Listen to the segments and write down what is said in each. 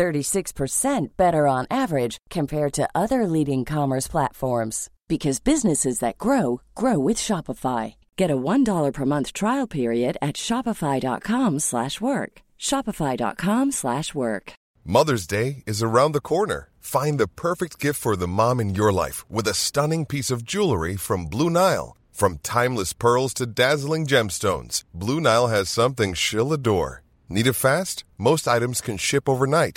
36% better on average compared to other leading commerce platforms because businesses that grow grow with Shopify. Get a $1 per month trial period at shopify.com/work. shopify.com/work. Mother's Day is around the corner. Find the perfect gift for the mom in your life with a stunning piece of jewelry from Blue Nile. From timeless pearls to dazzling gemstones, Blue Nile has something she'll adore. Need it fast? Most items can ship overnight.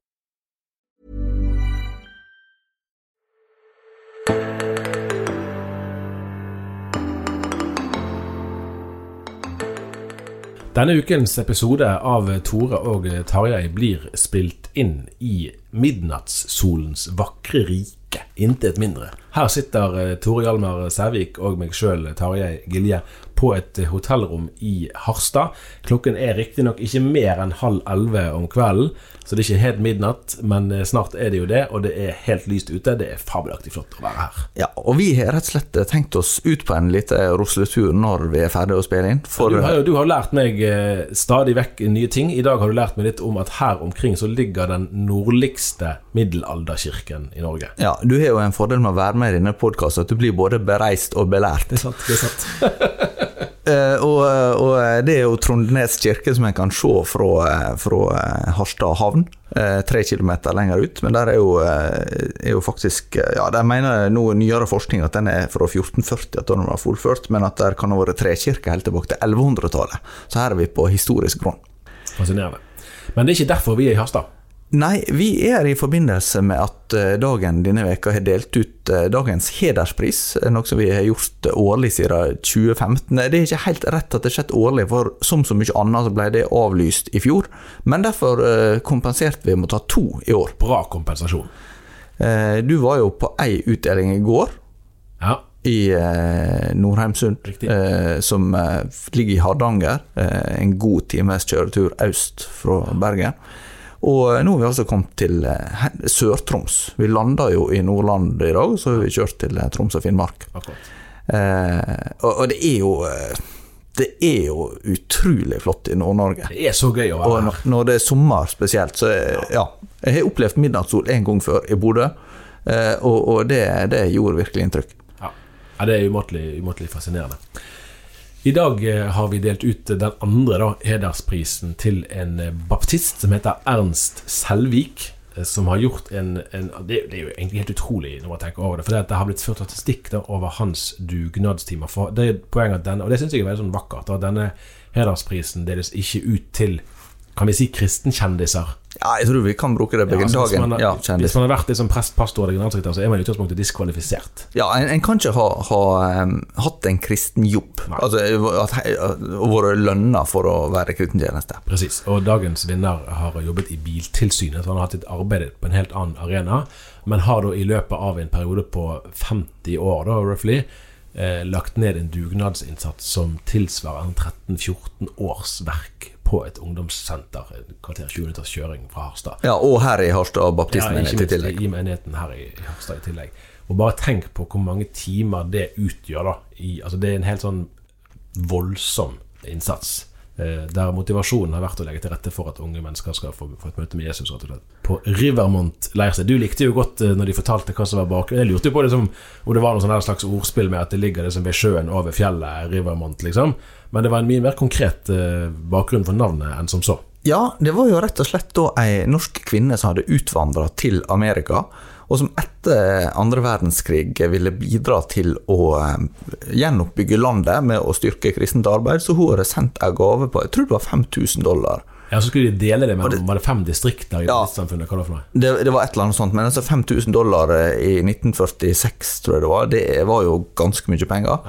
Denne ukens episode av Tore og Tarjei blir spilt inn i midnattssolens vakre rike. Intet mindre. Her sitter eh, Tore Hjalmar Sævik og meg sjøl, Tarjei Gilje, på et hotellrom i Harstad. Klokken er riktignok ikke mer enn halv elleve om kvelden, så det er ikke helt midnatt, men eh, snart er det jo det, og det er helt lyst ute. Det er fabelaktig flott å være her. Ja, og vi har rett og slett tenkt oss ut på en liten rusletur når vi er ferdige å spille inn. For... Du, har, jo- du har lært meg eh, stadig vekk nye ting. I dag har du lært meg litt om at her omkring så ligger den nordligste middelalderkirken i Norge. Ja, Du har jo en fordel med å være med i denne podkasten, at du blir både bereist og belært. Det er sant. det er sant Eh, og, og det er jo Trondenes kirke som en kan se fra, eh, fra eh, Harstad havn, eh, tre kilometer lenger ut. Men der er jo, eh, er jo faktisk eh, Ja, de mener nå nyere forskning at den er fra 1440, at den var fullført, men at det kan ha vært trekirke helt tilbake til 1100-tallet. Så her er vi på historisk grunn. Fascinerende. Men det er ikke derfor vi er i Harstad. Nei, vi er i forbindelse med at eh, dagen denne veka har delt ut eh, dagens hederspris, eh, noe som vi har gjort årlig siden 2015. Det er ikke helt rett at det har skjedd årlig, for som så mye annet så ble det avlyst i fjor. Men derfor kompenserte vi med å ta to i år. Bra kompensasjon. Du var jo på ei utdeling i går Ja. i Nordheimsund, Riktig. som ligger i Hardanger. En god times kjøretur øst fra Bergen. Og nå har vi altså kommet til eh, Sør-Troms. Vi landa jo i Nordland i dag, så har vi kjørt til eh, Troms og Finnmark. Eh, og, og det er jo eh, Det er jo utrolig flott i Nord-Norge. Det er så gøy å være her her. når det er sommer spesielt, så er, ja. Jeg har opplevd midnattssol en gang før i Bodø, eh, og, og det, det gjorde virkelig inntrykk. Ja. ja, det er umåtelig, umåtelig fascinerende. I dag eh, har vi delt ut den andre da, hedersprisen til en eh, baptist som heter Ernst Selvik. eh, Som har gjort en, en det, det er jo egentlig helt utrolig når man tenker over det. For det, det har blitt ført statistikk da, over hans dugnadstimer. For det er poenget at denne, Og det syns jeg er veldig sånn vakkert. At denne hedersprisen deles ikke ut til kan vi si kristenkjendiser. Ja, jeg tror vi kan bruke det begge altså, hvis, man, har- Ja, hvis man har vært liksom prest, pastor eller generalsekretær, så er man i utgangspunktet diskvalifisert. Ja, en, en kan ikke ha, ha um, hatt en kristen jobb. Altså, at, og vært lønna for å være kristentjeneste. Precis. Og dagens vinner har jobbet i Biltilsynet, så han har hatt et arbeid på en helt annen arena. Men har da i løpet av en periode på 50 år, da, roughly, eh, lagt ned en dugnadsinnsats som tilsvarer en 13-14 års verk på et ungdomssenter. Et kvarter 20 minutters kjøring fra Harstad. Ja, og her i Harstad Ja, baptistmenighet ikke i tillegg. i menigheten her i Harstad i tillegg. Og bare tenk på hvor mange timer det utgjør, da. I, altså det er en helt sånn voldsom innsats. Eh, der motivasjonen har vært å legge til rette for at unge mennesker skal få, få et møte med Jesus. rett og slett. På Rivermont leirsted. Du likte jo godt eh, når de fortalte hva som var bakgrunnen. Jeg lurte jo på liksom, om det var noe sånn slags ordspill med at det ligger liksom ved sjøen over fjellet, Rivermont, liksom. Men det var en mye mer konkret eh, bakgrunn for navnet enn som så. Ja, det var jo rett og slett da ei norsk kvinne som hadde utvandra til Amerika, og som etter andre verdenskrig ville bidra til å eh, gjenoppbygge landet med å styrke kristent arbeid, så hun hadde sendt en gave på jeg tror det var 5000 dollar. Ja, Så skulle de dele det med det- var det fem distrikter i Ja. samfunnet? Hva det for noe? Det, det var et eller annet sånt, men altså 5000 dollar eh, i 1946, tror jeg det var, det var jo ganske mye penger.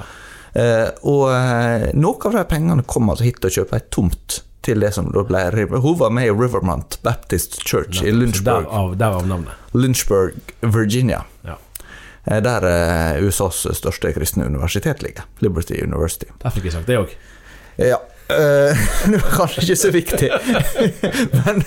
Eh, og noen noe av de pengene kom altså hit til å kjøpe ei tomt til det som da ble River. Hun var med i Rivermont Baptist Church i Så Lynchburg, Derav, derav navnet. Lynchburg, Virginia. Ja. Eh, Der eh, USAs største kristne universitet ligger. Liberty University. Der fikk jeg sagt det òg. Ja. eh, det var kanskje ikke så viktig. men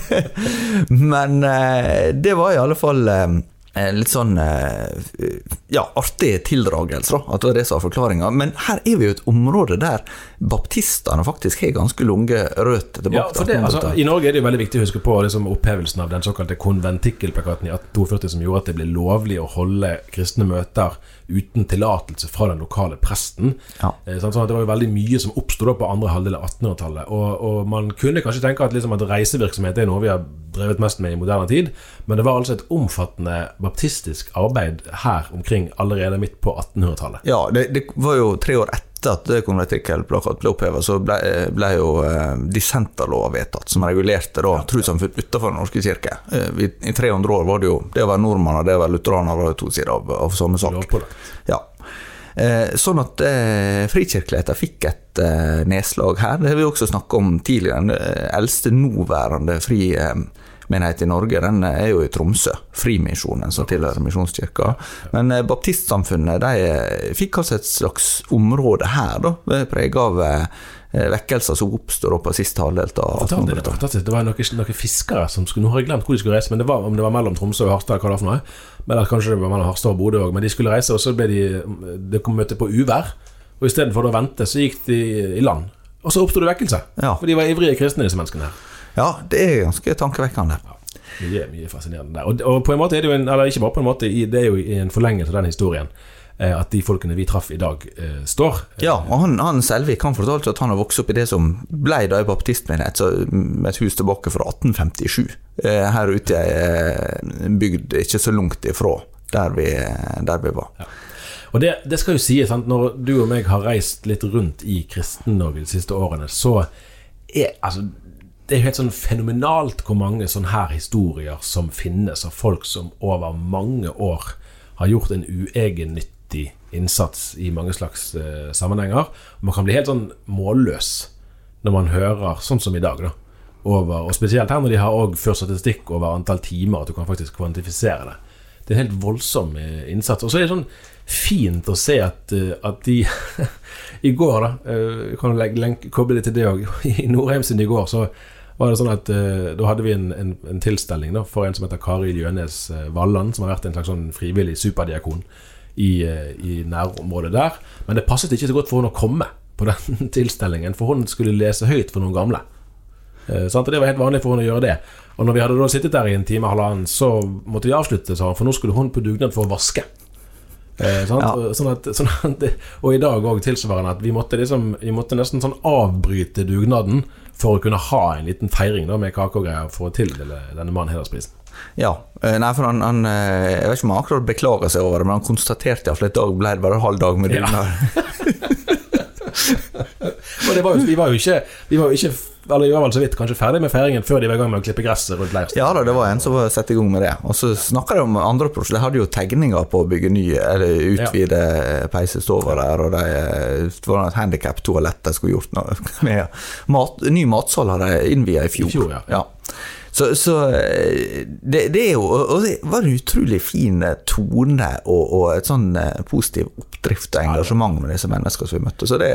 men eh, det var i alle fall en litt sånn eh, ja, artig tildragelse, da. At det var det som var forklaringa. Men her er vi jo et område der baptistene faktisk har ganske lange røtter tilbake Ja, for det, altså, I Norge er det jo veldig viktig å huske på liksom, opphevelsen av den såkalte konventikkelplakaten i 1842 som gjorde at det ble lovlig å holde kristne møter uten tillatelse fra den lokale presten. Ja. Eh, sånn at Det var jo veldig mye som oppsto på andre halvdel av 1800-tallet. Og, og man kunne kanskje tenke at, liksom, at reisevirksomhet er noe vi har drevet mest med i moderne tid, men det var altså et omfattende baptistisk arbeid her omkring allerede midt på 1800-tallet. Ja, det, det var jo tre år etter at konvertikkelplakaten ble oppheva, så ble, ble jo eh, dissenterlova vedtatt, som regulerte da trossamfunn utenfor Den norske kirke. Eh, i, I 300 år var det jo Det var nordmann og det var lutheraner, var to sider av, av samme sak. Ja. Eh, sånn at eh, frikirkeligheten fikk et eh, nedslag her. Det har vi også snakka om tidligere. Den eh, eldste nåværende frimenighet i Norge den er jo i Tromsø. Frimisjonen, som tilhører Misjonskirka. Men eh, baptistsamfunnet de eh, fikk altså et slags område her, da, prega av eh, vekkelser som oppstår på siste halvdel av det, 1800-tallet. fantastisk. det var noen, noen fiskere som skulle Nå har jeg glemt hvor de skulle reise, men det var, om det var mellom Tromsø og Harstad, hva det var for noe. Men eller kanskje det var mellom Harstad og Bodø òg. Men de skulle reise, og så ble de Det kom møte på uvær. Og istedenfor å vente, så gikk de i land. Og så oppsto det vekkelse. Ja. For de var ivrige kristne, disse menneskene her. Ja, det er ganske tankevekkende. Mye, mye fascinerende der. Og, og på en måte er det jo en Eller ikke bare på en måte, det er jo en forlengelse av den historien eh, at de folkene vi traff i dag, eh, står. Ja, og han, han Selvik han fortalte at han har vokst opp i det som ble da i baptistmenighet, med et hus tilbake fra 1857. eh, Her ute i ei bygd ikke så langt ifra der vi, der vi var. Og det, det skal jo sies, sant, når du og meg har reist litt rundt i Kristen-Norge de siste årene, så er altså det er jo helt sånn fenomenalt hvor mange sånne her historier som finnes av folk som over mange år har gjort en uegennyttig innsats i mange slags uh, sammenhenger. Man kan bli helt sånn målløs når man hører, sånn som i dag, da. Over, og spesielt her når de har ført statistikk over antall timer, at du kan faktisk kvantifisere det. Det er en helt voldsom eh, innsats. Og så er det sånn fint å se at, eh, at de I går, da kan lenke, koble det til det òg. I sin i går så var det sånn at uh, da hadde vi en, en, en tilstelning da, for en som heter Kari Ljønes eh, Valland, som har vært en slags sånn frivillig superdiakon i, uh, i nærområdet der. Men det passet ikke så godt for henne å komme på den tilstelningen, for hun skulle lese høyt for noen gamle. Uh, sant? Og Det var helt vanlig for henne å gjøre det. Og når vi hadde da sittet der i en time og halvannen, så måtte vi avslutte, sa hun, for nå skulle hun på dugnad for å vaske. Eh, sant? Ja. Sånn at, sånn at, og i dag òg tilsvarende at vi måtte, liksom, vi måtte nesten sånn avbryte dugnaden for å kunne ha en liten feiring da, med kake og greier for å tildele denne mannen hedersprisen. Ja, eh, nei, for han, han eh, Jeg vet ikke om han akkurat beklager seg over det, men han konstaterte iallfall at i dag ble det bare halv dag med Ja. Og det var jo, vi var jo ikke, vi var jo ikke Eller vi var vel så vidt kanskje ferdig med feiringen før de var i gang med å klippe gresset rundt leirstedet. Ja da, det var en som var satt i gang med det. Og så snakka de om andre prosjekter. De hadde jo tegninger på å bygge ny, eller utvide ja. peisestover der, og de, det var et handikap-toalett de skulle gjort noe med. Mat, ny matsal hadde de innvia i fjor. I fjor, ja. Så, så det, det, er jo Og det var en utrolig fin tone og, og et sånn eh, positiv oppdrift og engasjement med disse menneskene som vi møtte. Så det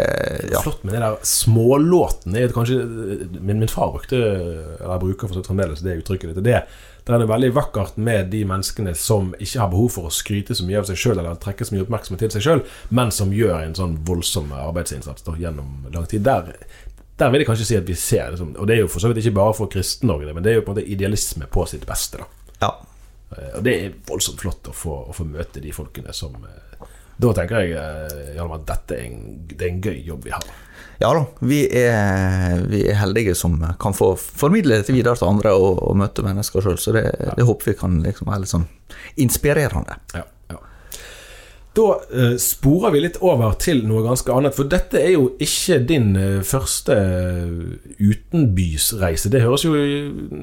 ja. Flott med de der smålåtene. Kanskje min, min far brukte Eller bruker for fremdeles det uttrykket litt. Det, det er veldig vakkert med de menneskene som ikke har behov for å skryte så mye av seg sjøl eller trekke så mye oppmerksomhet til seg sjøl, men som gjør en sånn voldsom arbeidsinnsats da, gjennom lang tid. Der, der vil jeg kanskje si at vi ser liksom, Og det er jo for så vidt ikke bare for Kristen-Norge, men det er jo på en måte idealisme på sitt beste. da Ja. Eh, Og det er voldsomt flott å få, å få møte de folkene som eh, Da tenker jeg eh, at dette er en, det er en gøy jobb vi har. Ja da, vi er, vi er heldige som kan få formidle dette videre til andre og, og møte mennesker sjøl, så det, det håper vi kan liksom være litt sånn inspirerende. Ja, ja. Da eh, sporer vi litt over til noe ganske annet, for dette er jo ikke din eh, første eh, utenbysreise. Det høres jo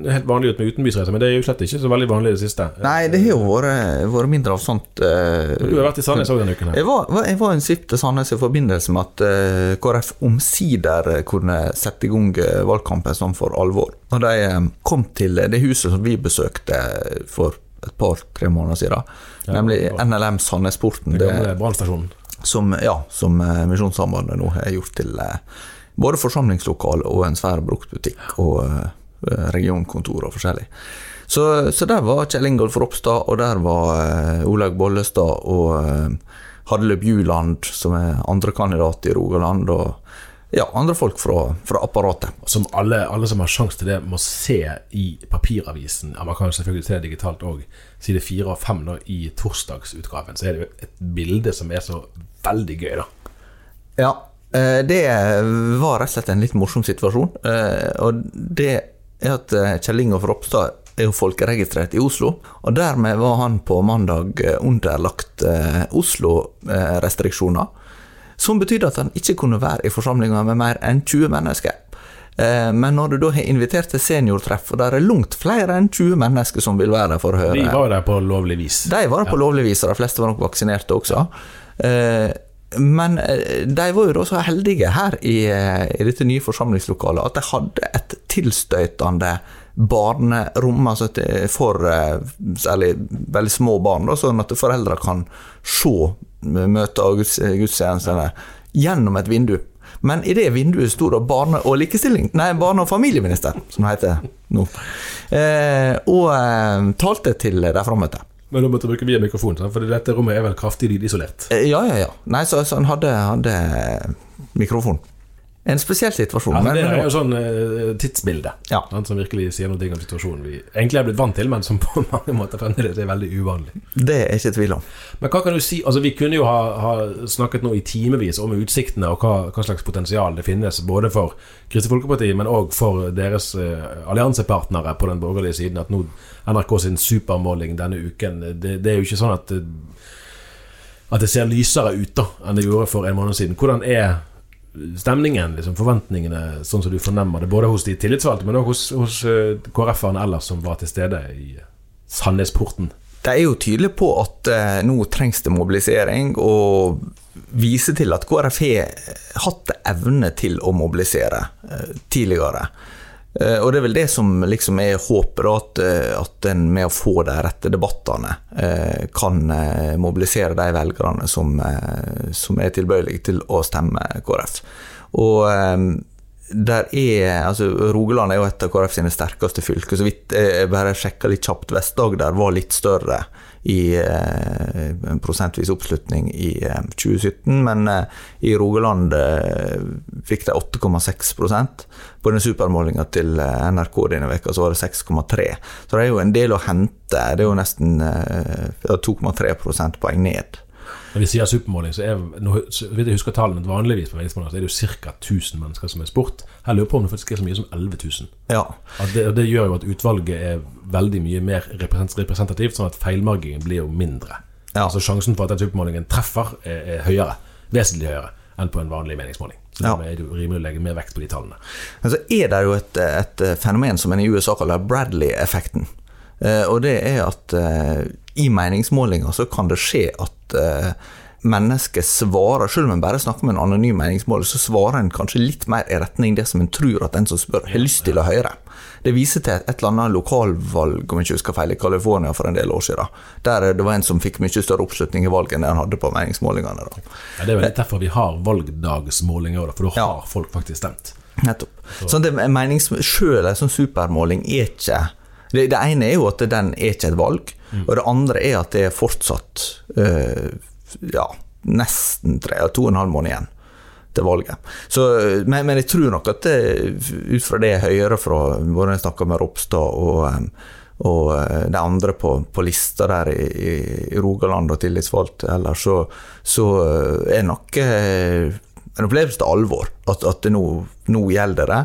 helt vanlig ut med utenbysreise, men det er jo slett ikke så veldig vanlig i det siste. Nei, det har jo vært, vært mindre av sånt. eh, Du har vært i Sandnes òg denne uken. Jeg var, jeg var en svipp til Sandnes i forbindelse med at eh, KrF omsider kunne sette i gang eh, valgkampen sånn for alvor. Når de eh, kom til det huset som vi besøkte for et par-tre måneder siden, Ja, nemlig. NLM Sandnesporten. Den gamle brannstasjonen. som, ja, som eh, Misjonssambandet nå har gjort til eh, både forsamlingslokal og en svær bruktbutikk og eh, regionkontor og forskjellig. Så, så der var Kjell Ingolf Ropstad, og der var Olaug Bollestad og Hadle Bjuland, som er andrekandidat i Rogaland, og ja, andre folk fra, fra apparatet. Som alle, alle som har sjanse til det, må se i papiravisen. Ja, man kan selvfølgelig se det digitalt òg. Side fire og fem da, i torsdagsutgaven. Så er det jo et bilde som er så veldig gøy, da. Ja, eh, det var rett og slett en litt morsom situasjon. eh, Og det er at eh, Kjell Ingolf Ropstad er jo folkeregistrert i Oslo, og dermed var han på mandag underlagt Oslo-restriksjoner. Som betydde at han ikke kunne være i forsamlinga med mer enn 20 mennesker. Eh, Men når du da har invitert til seniortreff, og der er langt flere enn 20 mennesker som vil være der for å høre De var der på lovlig vis. de var det på lovlig vis, og de fleste var nok vaksinerte også. Eh, Men eh, de var jo da så heldige her i, i dette nye forsamlingslokalet at de hadde et tilstøytende barnerom altså for særlig veldig små barn, da, sånn at foreldre kan se møter og guds, gudstjenestene gjennom et vindu. Men i det vinduet sto da barne- og likestilling Nei, barne- og familieminister, som det heter nå. Eh, og eh, talte til de frammøtte. Men nå måtte bruke via mikrofon, for dette rommet er vel kraftig lydisolert. Eh, Ja, ja, ja. Nei, så, så han hadde, hadde mikrofon. En spesiell situasjon. Ja, det er jo sånn uh, tidsbilde Ja. som virkelig sier noe om situasjonen vi egentlig er blitt vant til, men som på mange måter fremdeles er veldig uvanlig. det er ikke tvil om. Men hva kan du si, altså Vi kunne jo ha, ha snakket nå i timevis om utsiktene og hva, hva slags potensial det finnes, både for Kristelig Folkeparti, men òg for deres uh, alliansepartnere på den borgerlige siden. At nå NRK sin supermåling denne uken Det, det er jo ikke sånn at, det- at det ser lysere ut da enn det gjorde for en måned siden. Hvordan er stemningen, liksom forventningene, sånn som du fornemmer det, både hos de tillitsvalgte, men òg hos, hos eh, KrF-erne ellers som var til stede i Sandnesporten? De er jo tydelige på at eh, nå trengs det mobilisering, og viser til at KrF har hatt evne til å mobilisere eh, tidligere. Eh, og det er vel det som liksom er håpet, at, eh, at en med å få de rette debattene eh, kan mobilisere de velgerne som, som er tilbøyelige til å stemme KrF. Og der er, altså Rogaland er jo et av KrF sine sterkeste fylker. Så vidt jeg bare sjekka litt kjapt, Vest-Agder var litt større i eh, en prosentvis oppslutning i eh, 2017, men eh, i Rogaland eh, fikk de 8,6% På den supermålinga til eh, NRK denne veka så var det 6,3 Så det er jo en del å hente. Det er jo nesten eh, 2,3 prosentpoeng ned. Når vi sier supermåling, så er nå, så vidt jeg husker tallene vanligvis på så er det jo ca. 1000 mennesker som er spurt. Her lurer jeg på om det faktisk er så mye som 11 000. Ja. Det, det gjør jo at utvalget er veldig mye mer representativt, sånn at feilmargingen blir jo mindre. Ja. Altså Sjansen for at den supermålingen treffer, er, er høyere. Vesentlig høyere enn på en vanlig meningsmåling. Så Ja. er det rimelig å legge mer vekt på de tallene. Men så er det jo et, et fenomen som en i USA kaller Bradley-effekten. Eh, og det er at eh, i meningsmålinger så kan det skje at mennesket svarer, selv om en bare snakker med en anonym meningsmåler, så svarer en kanskje litt mer i retning det som en tror at den som spør, har lyst til å høre. Det viser til et eller annet lokalvalg, om jeg ikke husker feil, i California for en del år siden. Der det var en som fikk mye større oppslutning i valget enn det han hadde på meningsmålingene. Da. Ja, det er vel litt derfor vi har valgdagsmålinger, for da Ja. har folk faktisk stemt. Nettopp. Så det er menings... Selv en sånn supermåling er ikke det, det ene er jo at den er ikke et valg, og det andre er at det er fortsatt øh, ja, nesten tre, to og en halv måned igjen til valget. Så, men, men, jeg tror nok at det, ut fra det jeg hører fra både jeg snakker med Ropstad og, og de andre på, på lista der i, i, Rogaland og tillitsvalgte ellers, så, så er nok en opplevelse til alvor. At, at det nå, nå, gjelder det.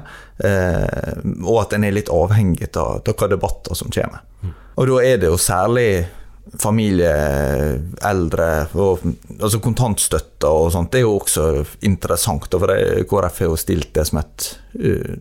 Eh, og at en er litt avhengig av, av hva debatter som kommer. Mm. Og da er det jo særlig familie, eldre og altså kontantstøtte og sånt. Det er jo også interessant. For det, KrF har jo stilt det som et uh,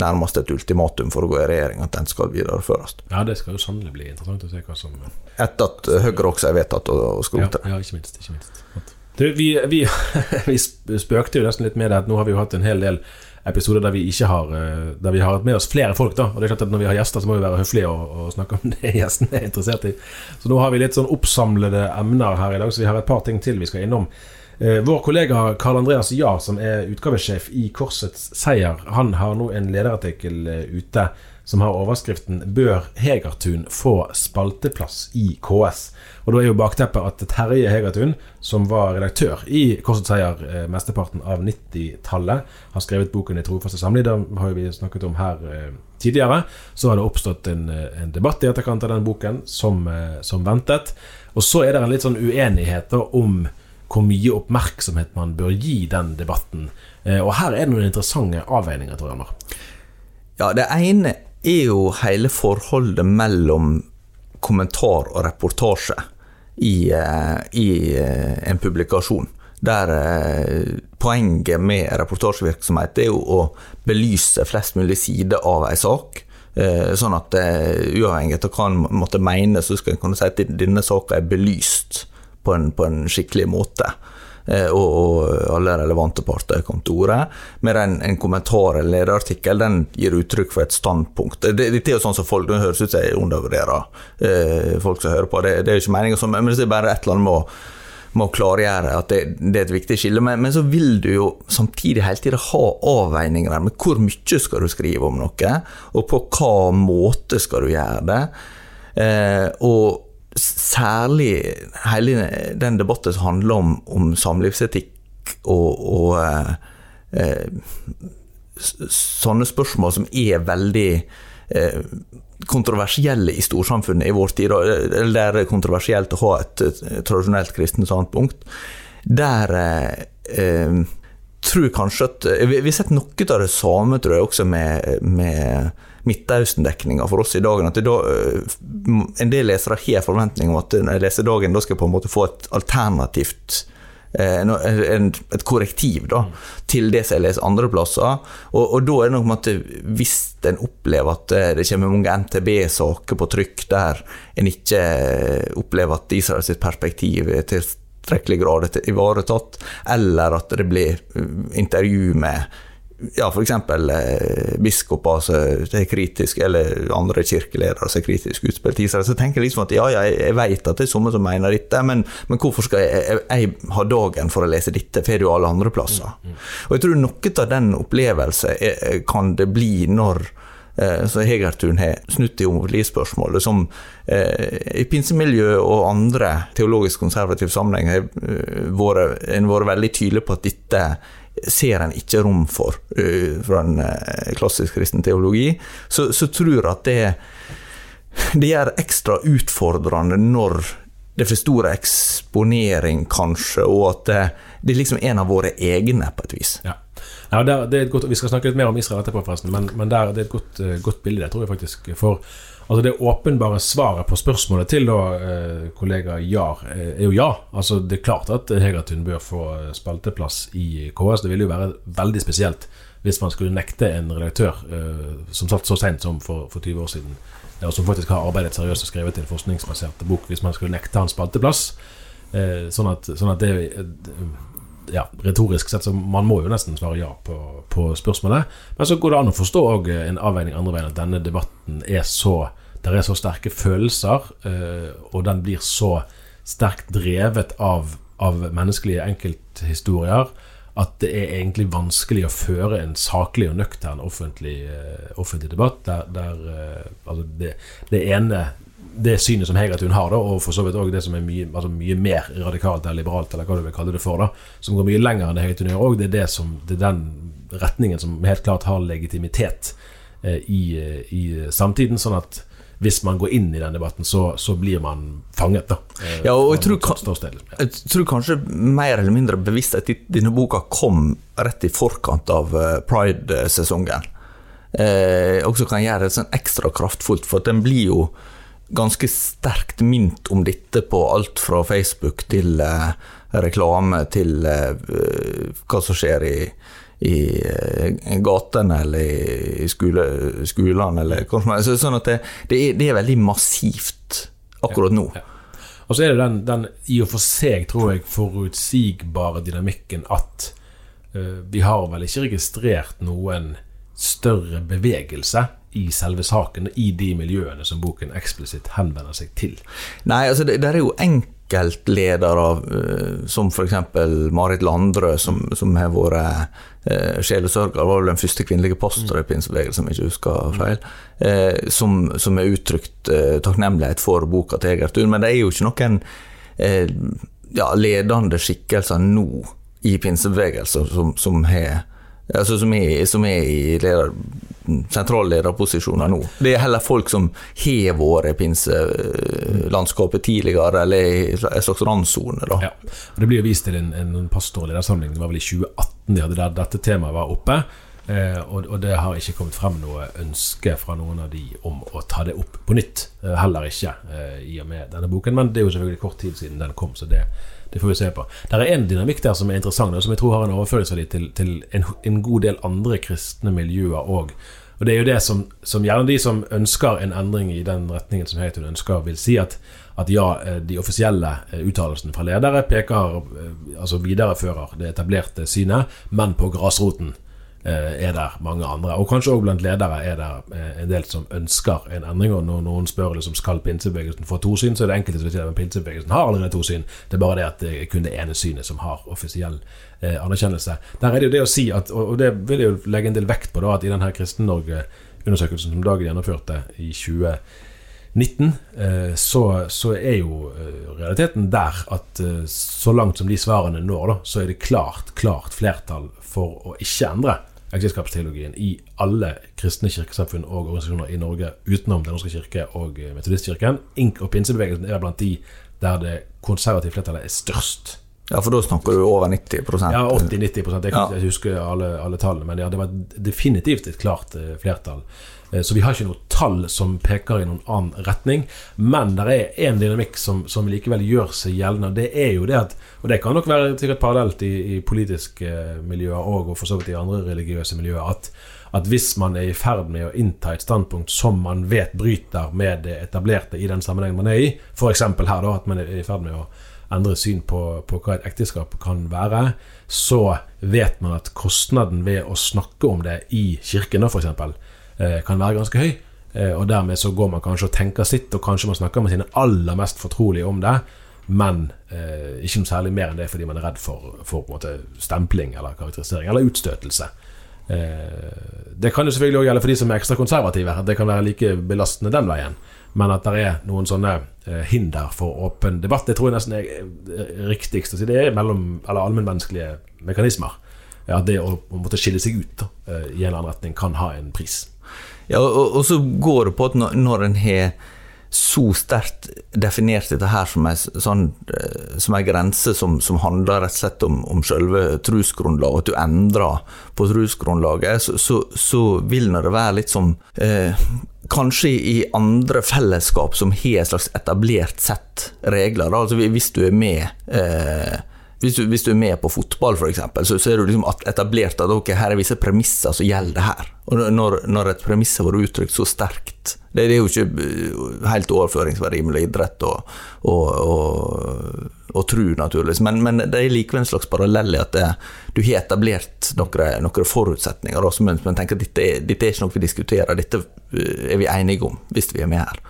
nærmest et ultimatum for å gå i regjering, at den skal videreføres. Ja, det skal jo sannelig bli interessant å se hva som Etter at Høyre også er vedtatt å skrote det. Ja, ja, ikke minst. Ikke minst. Du, vi, vi, vi, spøkte jo nesten litt med det at nå har vi jo hatt en hel del episoder der vi ikke har eh, Der vi har hatt med oss flere folk. da Og det er klart at Når vi har gjester, så må vi være høflige og, og snakke om det gjestene er interessert i. Så nå har vi litt sånn oppsamlede emner her i dag, så vi har et par ting til vi skal innom. Eh, vår kollega Karl Andreas Jahr, som er utgavesjef i Korsets Seier, han har nå en lederartikkel eh, ute som har overskriften 'Bør Hegertun få spalteplass i KS'? Og Da er jo bakteppet at Terje Hegertun, som var redaktør i Korsets Seier eh, mesteparten av 90-tallet, har skrevet boken 'I trofaste samliv'. Det har vi snakket om her eh, tidligere. Så har det oppstått en, eh, en debatt i etterkant av den boken, som, som, ventet. Og så er det en litt sånn uenighet om hvor mye oppmerksomhet man bør gi den debatten. Og her er det noen interessante avveininger, tror jeg. Når. Ja, det ene er jo hele forholdet mellom kommentar og reportasje i, eh, i eh, en publikasjon. Der eh, poenget med reportasjevirksomhet er jo å belyse flest mulig sider av en sak. Sånn at uavhengig av hva en måtte mene, så skal en kunne si at denne saka er belyst på en, på en skikkelig måte. Eh, og, og alle relevante parter kom til orde. Mer en, en kommentar eller lederartikkel den gir uttrykk for et standpunkt. Det, det, er jo sånn som folk, det høres ut som jeg undervurderer eh, folk som hører på. Det, det er jo ikke meningen men det er bare et eller annet med å må klargjøre at det, det, er et viktig skille. Men, men, så vil du jo samtidig hele tiden ha avveininger med hvor mye skal du skrive om noe, og på hva måte skal du gjøre det. Eh, og særlig hele den debatten som handler om, om samlivsetikk og, og eh, eh sånne spørsmål som er veldig eh, kontroversielle i storsamfunnet i vår tid, eller der det er kontroversielt å ha et, et tradisjonelt kristent standpunkt, der eh, eh tror kanskje at Vi, Vi har sett noe av det samme, tror jeg, også med, med Midtøsten-dekninga for oss i dagen. At da, eh, en del lesere har forventning om at når jeg leser dagen, da skal jeg på en måte få et alternativt eh, et korrektiv da, til det som jeg leser andre plasser. Og, og da er det nok med at hvis en opplever at eh, det kommer mange NTB-saker på trykk der en ikke opplever at Israels perspektiv er tilstrekkelig grad ivaretatt, eller at det blir intervju med ja, f.eks. Eh, biskoper som er kritiske, eller andre kirkeledere som er kritiske utspilt til Israel, så tenker jeg liksom at ja, ja, jeg vet at det er noen som mener dette, men, men hvorfor skal jeg, jeg, jeg, ha dagen for å lese dette, får jo alle andre plasser? Mm, mm. Og jeg tror noe av den opplevelsen kan det bli når så Hegertun har snudd i homofilispørsmålet, som eh, i pinsemiljø og andre teologisk konservative sammenhenger har eh, vært, vært veldig tydelig på at dette ser en ikke rom for fra en klassisk kristen teologi, så, så tror at det, det gjør ekstra utfordrende når det er for stor eksponering, kanskje, og at det, det er liksom en av våre egne, på et vis. Ja. Ja det er, det er godt, vi skal snakke litt mer om Israel etterpå, forresten, men, men det er et godt, uh, godt bilde, det tror jeg faktisk. For Altså Det åpenbare svaret på spørsmålet til da, eh, kollega Jar eh, er jo ja. Altså Det er klart at Hegatun bør få eh, spalteplass i KS. Det ville jo være veldig spesielt hvis man skulle nekte en redaktør eh, som satt så seint som for, for, 20 år siden, og som faktisk har arbeidet seriøst og skrevet en forskningsbasert bok, hvis man skulle nekte han spalteplass. Eh, sånn, at, sånn at det ja, retorisk sett så man må jo nesten svare ja på, på spørsmålet. Men så går det an å forstå en avveining andre veien, at denne debatten er så Der er så sterke følelser, eh, og den blir så sterkt drevet av, av menneskelige enkelthistorier at det er egentlig vanskelig å føre en saklig og nøktern offentlig, uh, offentlig debatt der, der altså det, det, ene det synet som Hegertun har, da, og for så vidt òg det som er mye, altså mye mer radikalt eller liberalt, eller hva du vil kalle det for, da, som går mye lenger enn det Hegertun gjør òg, det, det, som, det er den retningen som helt klart har legitimitet eh, i, i, samtiden. Sånn at hvis man går inn i den debatten, så, så blir man fanget. da eh, Ja, og jeg tror, jeg tror, kanskje mer eller mindre bevisst at denne boka kom rett i forkant av eh, Pride-sesongen. Eh, også kan gjøre det sånn ekstra kraftfullt, for den blir jo ganske sterkt mint om dette på alt fra Facebook til eh, reklame til eh, hva som skjer i, i eh, gatene eller i skole, skolene eller hva som helst. Sånn at det, det, er, det, er, veldig massivt akkurat nå. Ja, ja. Og så er det den, den, i og for seg, tror jeg, forutsigbare dynamikken at uh, vi har vel ikke registrert noen større bevegelse i selve saken, i de miljøene som boken eksplisitt henvender seg til? Nei, altså det, det er jo enkeltledere, uh, som f.eks. Marit Landrø, som, som har vært eh, sjelesørger, var vel den første kvinnelige pastor i pinsebevegelsen, om jeg ikke husker feil, eh, som, som har uttrykt eh, takknemlighet for boka til Egertun. Men det er jo ikke noen ja, ledende skikkelser nå i pinsebevegelsen som har altså som, er, som er i leder, sentrallederposisjoner nå. Det er heller folk som har vært pinselandskapet tidligere, eller en slags randsone. Ja. Det blir jo vist til en, en pastorledersamling, det var vel i 2018 de hadde der dette temaet var oppe. Eh, og, og, det har ikke kommet frem noe ønske fra noen av de om å ta det opp på nytt. Eh, heller ikke eh, i og med denne boken, men det er jo selvfølgelig kort tid siden den kom, så det det får vi se på. Det er en dynamikk der som er interessant, og som jeg tror har en overføringsverdi til, til en, en, god del andre kristne miljøer òg. Og det er jo det som, som, gjerne de som ønsker en endring i den retningen som Heitun ønsker, vil si at, at ja, eh, de offisielle eh, uttalelsene fra ledere peker, eh, altså viderefører det etablerte synet, men på grasroten er der mange andre. Og kanskje òg blant ledere er det eh, en del som ønsker en endring. Og når noen spør liksom, skal pinsebevegelsen få to syn, så er det enkelte som sier at pinsebevegelsen har allerede to syn. Det er bare det at det er kun det ene synet som har offisiell eh, anerkjennelse. Der er det jo det å si at, og det vil jeg jo legge en del vekt på, da, at i denne Kristen-Norge-undersøkelsen som Dagen gjennomførte i 2019, så, så, er jo realiteten der at så langt som de svarene når, da, så er det klart, klart flertall for å ikke endre ekteskapsteologien i alle kristne kirkesamfunn og organisasjoner i Norge utenom Den norske kirke og metodistkirken. Ink- Og pinsebevegelsen er blant de der det konservative flertallet er størst. Ja, for da snakker du over 90% Ja, 80-90 Jeg kan ja. huske alle, alle, tallene, men ja, det var definitivt et klart uh, flertall. Uh, så vi har ikke noe tall som peker i noen annen retning. Men det er en dynamikk som, som, likevel gjør seg gjeldende, og det er jo det at Og det kan nok være sikkert parallelt i, i politiske uh, miljøer og, og for så vidt i andre religiøse miljøer, at, at hvis man er i ferd med å innta et standpunkt som man vet bryter med det etablerte i den sammenhengen man er i, f.eks. her da, at man er i ferd med å endre syn på, på, hva et ekteskap kan være, så vet man at kostnaden ved å snakke om det i kirken f.eks. Eh, kan være ganske høy. Eh, og dermed så går man kanskje og tenker sitt, og kanskje man snakker med sine aller mest fortrolige om det, men eh, ikke noe særlig mer enn det fordi man er redd for, for måte, stempling eller karakterisering eller utstøtelse. Eh, det kan jo selvfølgelig også gjelde for de som er ekstra konservative. At det kan være like belastende den veien. Men at det er noen sånne eh, hinder for åpen debatt, det tror jeg nesten er riktigst å si. Det er mellom, eller allmennmenneskelige mekanismer. Ja, det å, å, måtte skille seg ut da, eh, i en eller annen retning kan ha en pris. Ja, og, og så går det på at når, når en har så sterkt definert dette her som ei sånn, eh, grense som, som, handler rett og slett om, om selve trosgrunnlaget, at du endrer på trosgrunnlaget, så, så, så, vil det være litt som eh, kanskje i andre fellesskap som har et slags etablert sett regler. Da. Altså hvis du er med eh, hvis, du, hvis du, er med på fotball, f.eks., så, så er du liksom etablert at okay, her er visse premisser som gjelder her. Og når, når et premiss har vært uttrykt så sterkt det, det, er jo ikke eh, helt overføringsverdi mellom idrett og, og, og, og tru, naturligvis, men, men, det er likevel en slags parallell i at det, du har etablert noen, noen forutsetninger. Da, som en tenker at dette er, dette er ikke noe vi diskuterer, dette eh, er vi enige om hvis vi er med her.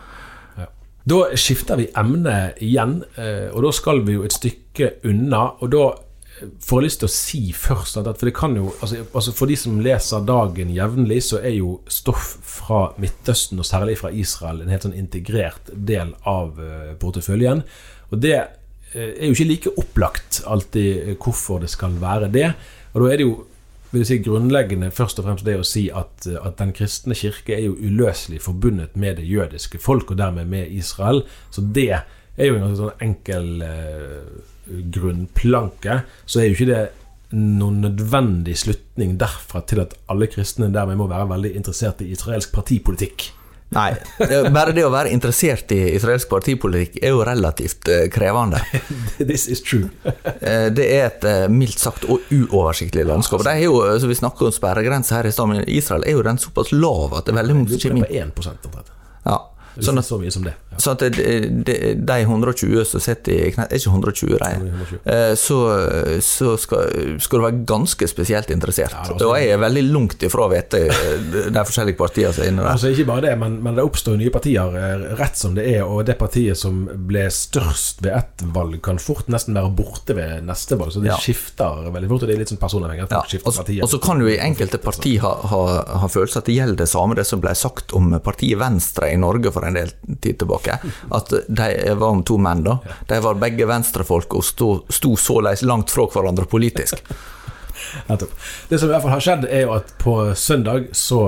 Da skifter vi emne igjen, eh, og da skal vi jo et stykke unna. Og da får lyst til å si først at For det kan jo altså, altså For de som leser Dagen jevnlig, så er jo stoff fra Midtøsten, og særlig fra Israel, en helt sånn integrert del av uh, porteføljen. Og det uh, er jo ikke like opplagt alltid uh, hvorfor det skal være det. Og da er det jo vil jeg si, grunnleggende først og fremst det å si at, at den kristne kirke er jo uløselig forbundet med det jødiske folk, og dermed med Israel. Så det er jo en sånn enkel grunnplanke, så er jo ikke det noen nødvendig slutning derfra til at alle kristne dermed må være veldig interessert i israelsk partipolitikk. Nei. Bare det å være interessert i israelsk partipolitikk er jo relativt eh, krevende. This is true. Eh, det er et eh, mildt sagt og uoversiktlig landskap. De er jo, så Vi snakker om sperregrense her i stad, men Israel er jo den såpass lav at det er veldig mange som kommer inn. 1 Ja. Sånn at, så mye som det. Så at de, de, de 120 som sitter i knæ Er ikke 120, de. Eh, så, så skal, skal, du være ganske spesielt interessert. Ja, og jeg er veldig langt ifra å vite de forskjellige partiene som er inne der. Altså Ikke bare det, men, men, det oppstår nye partier eh, rett som det er. Og det partiet som ble størst ved ett valg, kan fort nesten være borte ved neste valg. Så det ja. skifter veldig fort. Og det er litt sånn personavhengig. Ja. Og så kan du i enkelte partier ha, ha, ha følelse at det gjelder det samme det som ble sagt om partiet Venstre i Norge for en del tid tilbake. At de var om to menn, da. De var begge venstrefolk og sto, sto såleis langt fra hverandre politisk. Det som i hvert fall har skjedd, er jo at på søndag så,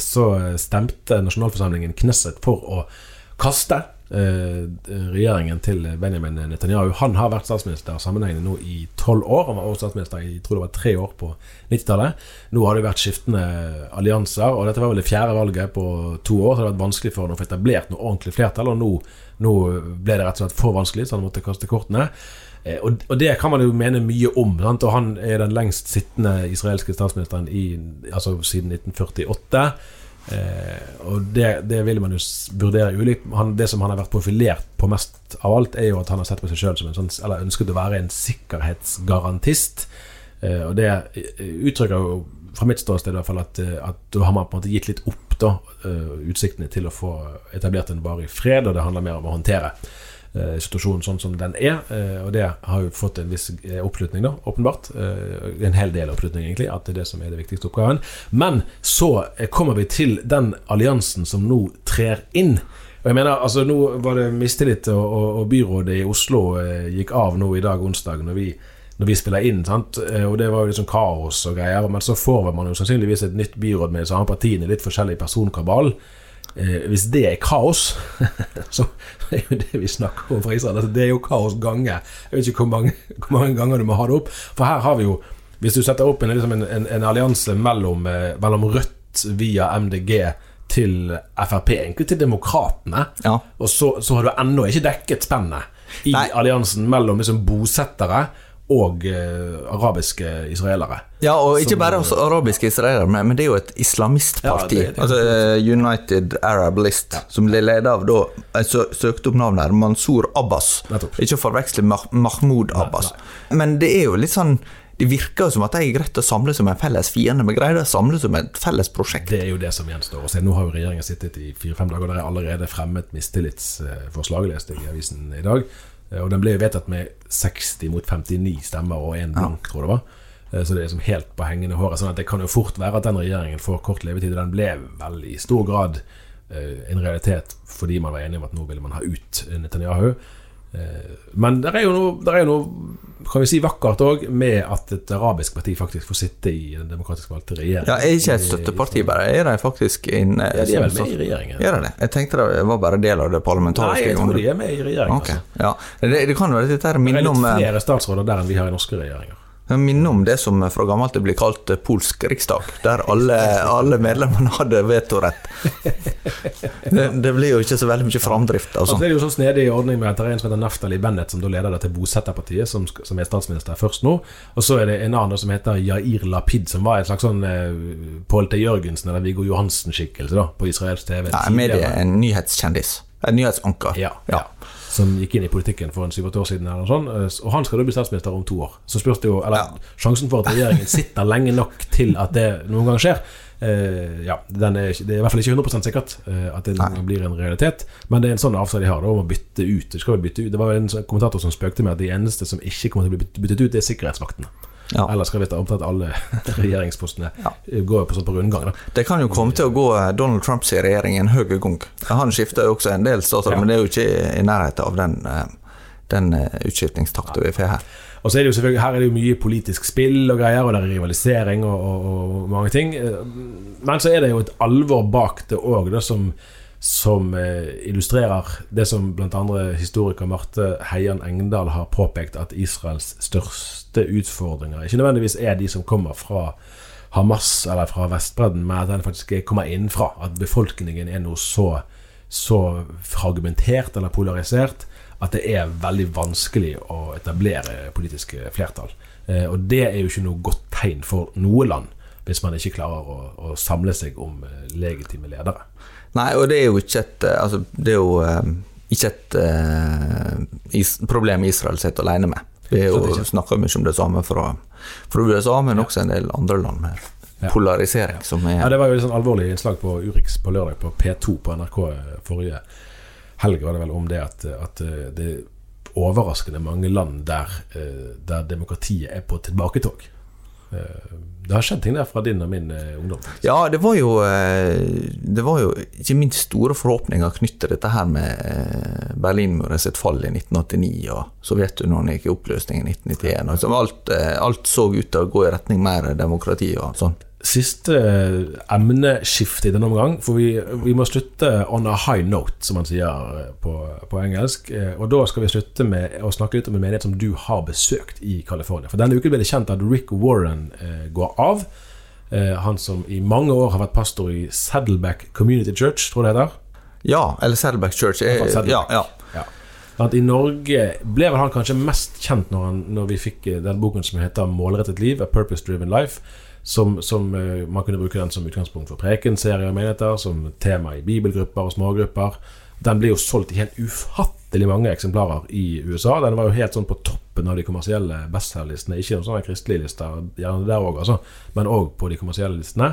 så stemte nasjonalforsamlingen Knesset for å kaste Eh, regjeringen til Benjamin Netanyahu. Han har vært statsminister sammenhengende nå i tolv år. Han var også statsminister i tror det var tre år på 90-tallet. Nå har det vært skiftende allianser, og dette var vel det fjerde valget på to år. Så det har vært vanskelig for ham å få etablert noe ordentlig flertall, og nå, nå, ble det rett og slett for vanskelig, så han måtte kaste kortene. Eh, og, det kan man jo mene mye om. Sant? Og han er den lengst sittende israelske statsministeren i, altså siden 1948. Eh, og det, det, vil man jo vurdere ulikt. det som han har vært profilert på mest av alt, er jo at han har sett på seg sjøl som en sånn Eller ønsket å være en sikkerhetsgarantist. Eh, og det uttrykker jo fra mitt ståsted i hvert fall at, eh, at da har man på en måte gitt litt opp da, utsiktene til å få etablert en varig fred, og det handler mer om å håndtere situasjonen sånn som den er. Uh, og det har jo fått en viss oppslutning, da, åpenbart. en hel del oppslutning, egentlig, at det er det som er det viktigste oppgaven. Men så kommer vi til den alliansen som nå trer inn. Og jeg mener, altså Nå var det mistillit, og, og, og byrådet i Oslo gikk av nå i dag, onsdag, når vi når vi spiller inn. Sant? Og det var jo sånn kaos og greier. Men så får man jo sannsynligvis et nytt byråd med de samme partiene, litt forskjellig personkabal. Eh, hvis det er kaos, så er jo det vi snakker om fra Israel. Altså, det er jo kaos ganger. Jeg vet ikke hvor mange, hvor mange, ganger du må ha det opp. For her har vi jo Hvis du setter opp en, liksom en, en, en allianse mellom, eh, mellom, Rødt via MDG til Frp, egentlig til Demokratene, ja. og så, så, har du ennå ikke dekket spennet i Nei. alliansen mellom liksom, bosettere og eh, arabiske israelere. Ja, og ikke som, bare arabiske israelere, men, det er jo et islamistparti. Ja, altså eh, United Arab List, ja. som ble ledet av da Jeg søkte opp navnet her, Mansour Abbas. Ikke å forveksle Mah Mahmoud Abbas. Nei, nei. Men det er jo litt sånn det virker jo som at de er greit å samle som en felles fiende, men greier å samle som et felles prosjekt. Det er jo det som gjenstår. Og Nå har jo regjeringen sittet i fire-fem dager, og det er allerede fremmet mistillitsforslag, leste jeg i avisen i dag. Eh, og den ble vedtatt med 60 mot 59 stemmer og én blank, tror jeg det var. Eh, så det er liksom helt på hengende håret. sånn at det kan jo fort være at den regjeringen får kort levetid. Og den ble vel i stor grad eh, en realitet fordi man var enig om at nå ville man ha ut Netanyahu. Men det er jo noe, er noe kan vi si vakkert òg, med at et arabisk parti faktisk får sitte i den demokratisk valgte regjeringen. Ja, er ikke et støtteparti, bare. Er de faktisk inne Ja, de er vel med i regjeringen. Er de det? Jeg tenkte det var bare del av det parlamentariske. Nei, jeg tror de er med i regjeringen. Okay. Altså. Ja. Det, det, kan være dette minner om Det er litt flere statsråder der enn vi har i norske regjeringer. Jeg minner om det som fra gammelt blir kalt polsk riksdag, der alle, alle medlemmene hadde vetorett. Det, det, blir jo ikke så veldig mye framdrift. Altså. Altså, det er jo sånn snedig ordning med at det er en som heter Naftali Bennett, som da leder det til Bosetterpartiet, som, som, er statsminister først nå. Og så er det en annen som heter Jair Lapid, som var en slags sånn eh, Pål T. Jørgensen eller Viggo Johansen-skikkelse da, på israelsk TV. Ja, medie, en nyhetskjendis. En nyhetsanker. Ja, ja som gikk inn i politikken for en syv-åtte år siden. Eller sånn, og han skal da bli statsminister om to år. Så spørs det jo Eller ja. sjansen for at regjeringen sitter lenge nok til at det noen gang skjer, Eh, ja, den er, det er i hvert fall ikke 100 sikkert eh, at det Nei. blir en realitet, men det er en sånn avtale de har da, om å bytte ut. De bytte ut. Det var en sånn kommentator som spøkte med at de eneste som ikke kommer til å bli byttet ut, det er sikkerhetsvaktene. Ja. Ellers skal visst omtrent alle regjeringspostene Ja. eh, gå på, sånn på rundgang. Da. Det kan jo komme til å gå eh, Donald Trumps regjering en høy gang. Han skifter jo også en del statsråder, Ja. men det er jo ikke i nærheten av den, eh, den utskiftningstakten vi får her. Og så er det jo selvfølgelig, Her er det jo mye politisk spill og greier, og det er rivalisering og, og, og mange ting. Eh, Men så er det jo et alvor bak det òg, som, som eh, illustrerer det som bl.a. historiker Marte Heian Engdahl har påpekt, at Israels største utfordringer ikke nødvendigvis er de som kommer fra Hamas eller fra Vestbredden, men at den faktisk kommer innenfra. At befolkningen er noe så, så fragmentert eller polarisert at det er veldig vanskelig å etablere politiske flertall. Eh, og det er jo ikke noe godt tegn for noe land, hvis man ikke klarer å, å samle seg om eh, legitime ledere. Nei, og det er jo ikke et eh, Altså, det er jo eh, ikke et uh, is problem Israel sitter alene med. Vi er snakker mye om det samme fra, fra USA, men også en del andre land med Ja. polarisering, som er Ja, Det var jo et sånn alvorlig innslag på Urix på lørdag på P2 på NRK forrige helg. var det vel om det at, at det er overraskende mange land der, der demokratiet er på tilbaketog. Det har skjedd ting der fra din og min eh, ungdom. Ja, det var jo eh, Det var jo ikke minst store forhåpninger knyttet til dette her med eh, Berlinmuren sitt fall i 1989 og Sovjetunionen gikk i oppløsning i 1991. og alt, alt så ut til å gå i retning mer demokrati og sånn. Siste eh, emneskifte i denne omgang, for vi, vi må slutte on a high note, som man sier eh, på, på engelsk. Eh, Og da skal vi slutte med å snakke litt om en menighet som du har besøkt i California. For denne uken ble det kjent at Rick Warren eh, går av. Eh, han som i mange år har vært pastor i Saddleback Community Church, tror jeg det heter. Ja, eller Saddleback Church. Eh, Saddleback. ja, ja. Ja. At I Norge ble vel han kanskje mest kjent når, han, når vi fikk den boken som heter 'Målrettet liv', A Purpose Driven Life. Som, som eh, Man kunne bruke den som utgangspunkt for prekenserier og menigheter, som tema i bibelgrupper og smågrupper. Den ble jo solgt i helt ufattelig mange eksemplarer i USA. Den var jo helt sånn på toppen av de kommersielle bestselgerlistene. Ikke noen sånne kristelige lister, gjerne der òg, altså, men òg på de kommersielle listene.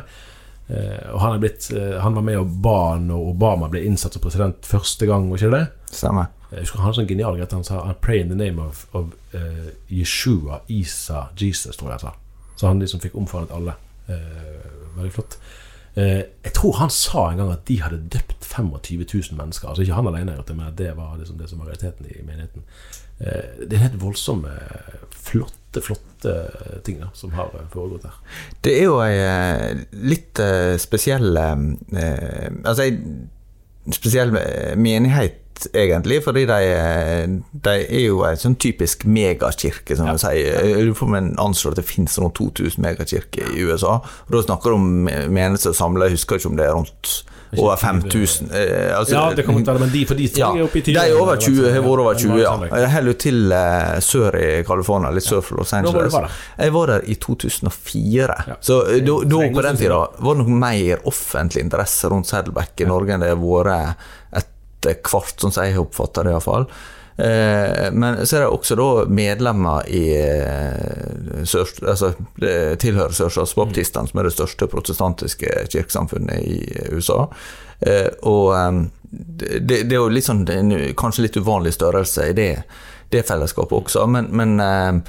Eh, og han, blitt, eh, han var med og ba når Obama ble innsatt som president første gang, var ikke det det? Stemmer. Jeg husker han er sånn genial greit. Han sa I pray in the name of, of uh, Yeshua, Isa, Jesus, tror jeg han sa. Så han liksom fikk omfavnet alle. Eh, veldig flott. Eh, jeg tror han sa en gang at de hadde døpt 25 000 mennesker. Altså ikke han alene, men at det var liksom det som var realiteten i menigheten. Eh, det er helt voldsomme, flotte, flotte ting da, som har foregått her. Det er jo ei litt spesiell Altså ei spesiell menighet, egentlig, fordi de, de er jo en sånn typisk megakirke, som Ja. sier. En anslår at det finnes noen 2000 megakirker i USA. Og da snakker du om menigheter samla, jeg husker ikke om det er rundt over 5000. Eh, altså, Ja, det kommer til å være, men de for de ja, er oppe i 20. de er over 20, har vært over 20, ja. Jeg holder til eh, sør i California, litt sør for Los Angeles. Jeg var der i 2004. Ja. Så eh, da, da på den tida var det nok mer offentlig interesse rundt Saddleback i Norge enn det har vært etter hvert, sånn som jeg har oppfatta det iallfall. Eh, men så er det også da medlemmer i eh, sør, altså, tilhører Sørstatsbaptistene, som er det største protestantiske kirkesamfunnet i USA. Eh, og det, det er jo litt sånn, kanskje litt uvanlig størrelse i det, det fellesskapet også, men, men eh,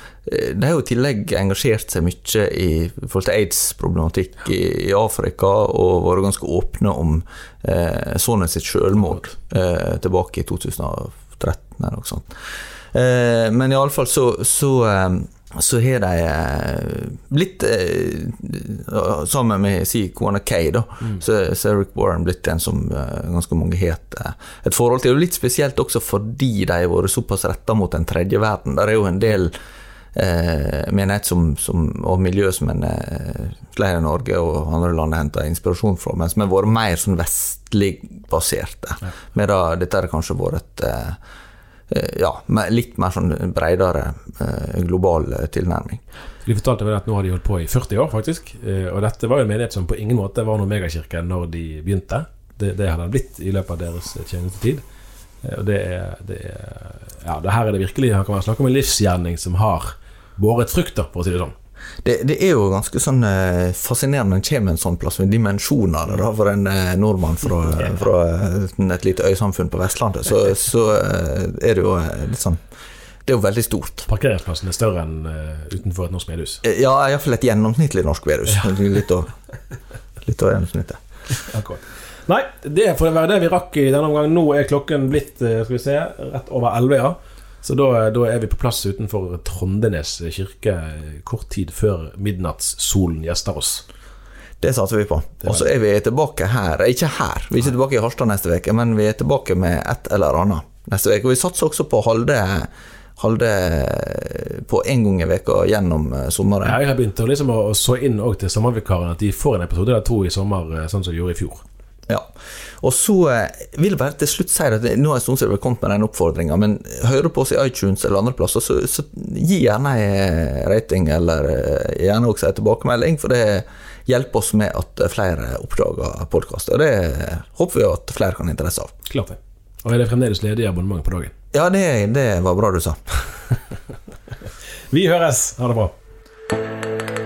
de har jo i tillegg engasjert seg mye i forhold til aids-problematikk i, i Afrika, og vært ganske åpne om eh, sønnen sitt selvmord eh, tilbake i 2013 eller noe sånt. Eh, men iallfall så, så eh, så har de eh, blitt eh, Sammen med si kone Kay, da, så, så har Rick Warren blitt en som eh, ganske mange har et forhold til. Og litt spesielt også fordi de har vært såpass retta mot den tredje verden. Der er jo en del eh, menighet som, som, og miljø som en flere i Norge og andre land har henta inspirasjon fra, men som har vært mer sånn vestlig baserte. Medan dette har kanskje vært et ja, med litt mer sånn bredere eh, global eh, tilnærming. De fortalte vel at nå har de holdt på i 40 år, faktisk. Eh, Og dette var jo en menighet som på ingen måte var noen megakirke når de begynte. Det, det hadde blitt i løpet av deres tjenestetid. Eh, Og det er, det er Ja, det her er det virkelig Her kan snakke om en livsgjerning som har båret frukt, for å si det sånn. Det, det er jo ganske sånn eh, fascinerende når en kommer en sånn plass med dimensjoner da, for en eh, nordmann fra, fra eh, et lite øysamfunn på Vestlandet. Så, så er det jo litt sånn Det er jo veldig stort. Parkeringsplassen er større enn uh, utenfor et norsk medhus. Ja, iallfall et gjennomsnittlig norsk medhus over litt over gjennomsnittet. Akkurat. Nei, det får være det vi rakk i denne omgang. Nå er klokken blitt skal vi se, rett over 11, ja. Så da, da er vi på plass utenfor Trondenes kirke eh, kort tid før midnattssolen gjester oss. Det satser vi på. Og så er vi tilbake her. Ikke her, vi er ikke tilbake i Harstad neste uke, men vi er tilbake med et eller annet neste uke. Og vi satser også på å holde, holde på én gang i veka gjennom eh, sommeren. Jeg har begynt å, liksom, å så inn til sommervikarene at de får en episode eller to i sommer, eh, sånn som de gjorde i fjor. Ja. Og så eh, vil jeg bare til slutt si at nå har jeg stund siden vi har kommet med den oppfordringa, men hører du på oss i iTunes eller andre plasser, så, så gi gjerne en rating, eller eh, gjerne også en tilbakemelding, for det hjelper oss med at flere oppdager podkast. Og det håper vi at flere kan ha interesse av. Klart det. Og er det fremdeles ledig abonnement på dagen? Ja, det, det var bra du sa. Vi høres! Ha det bra.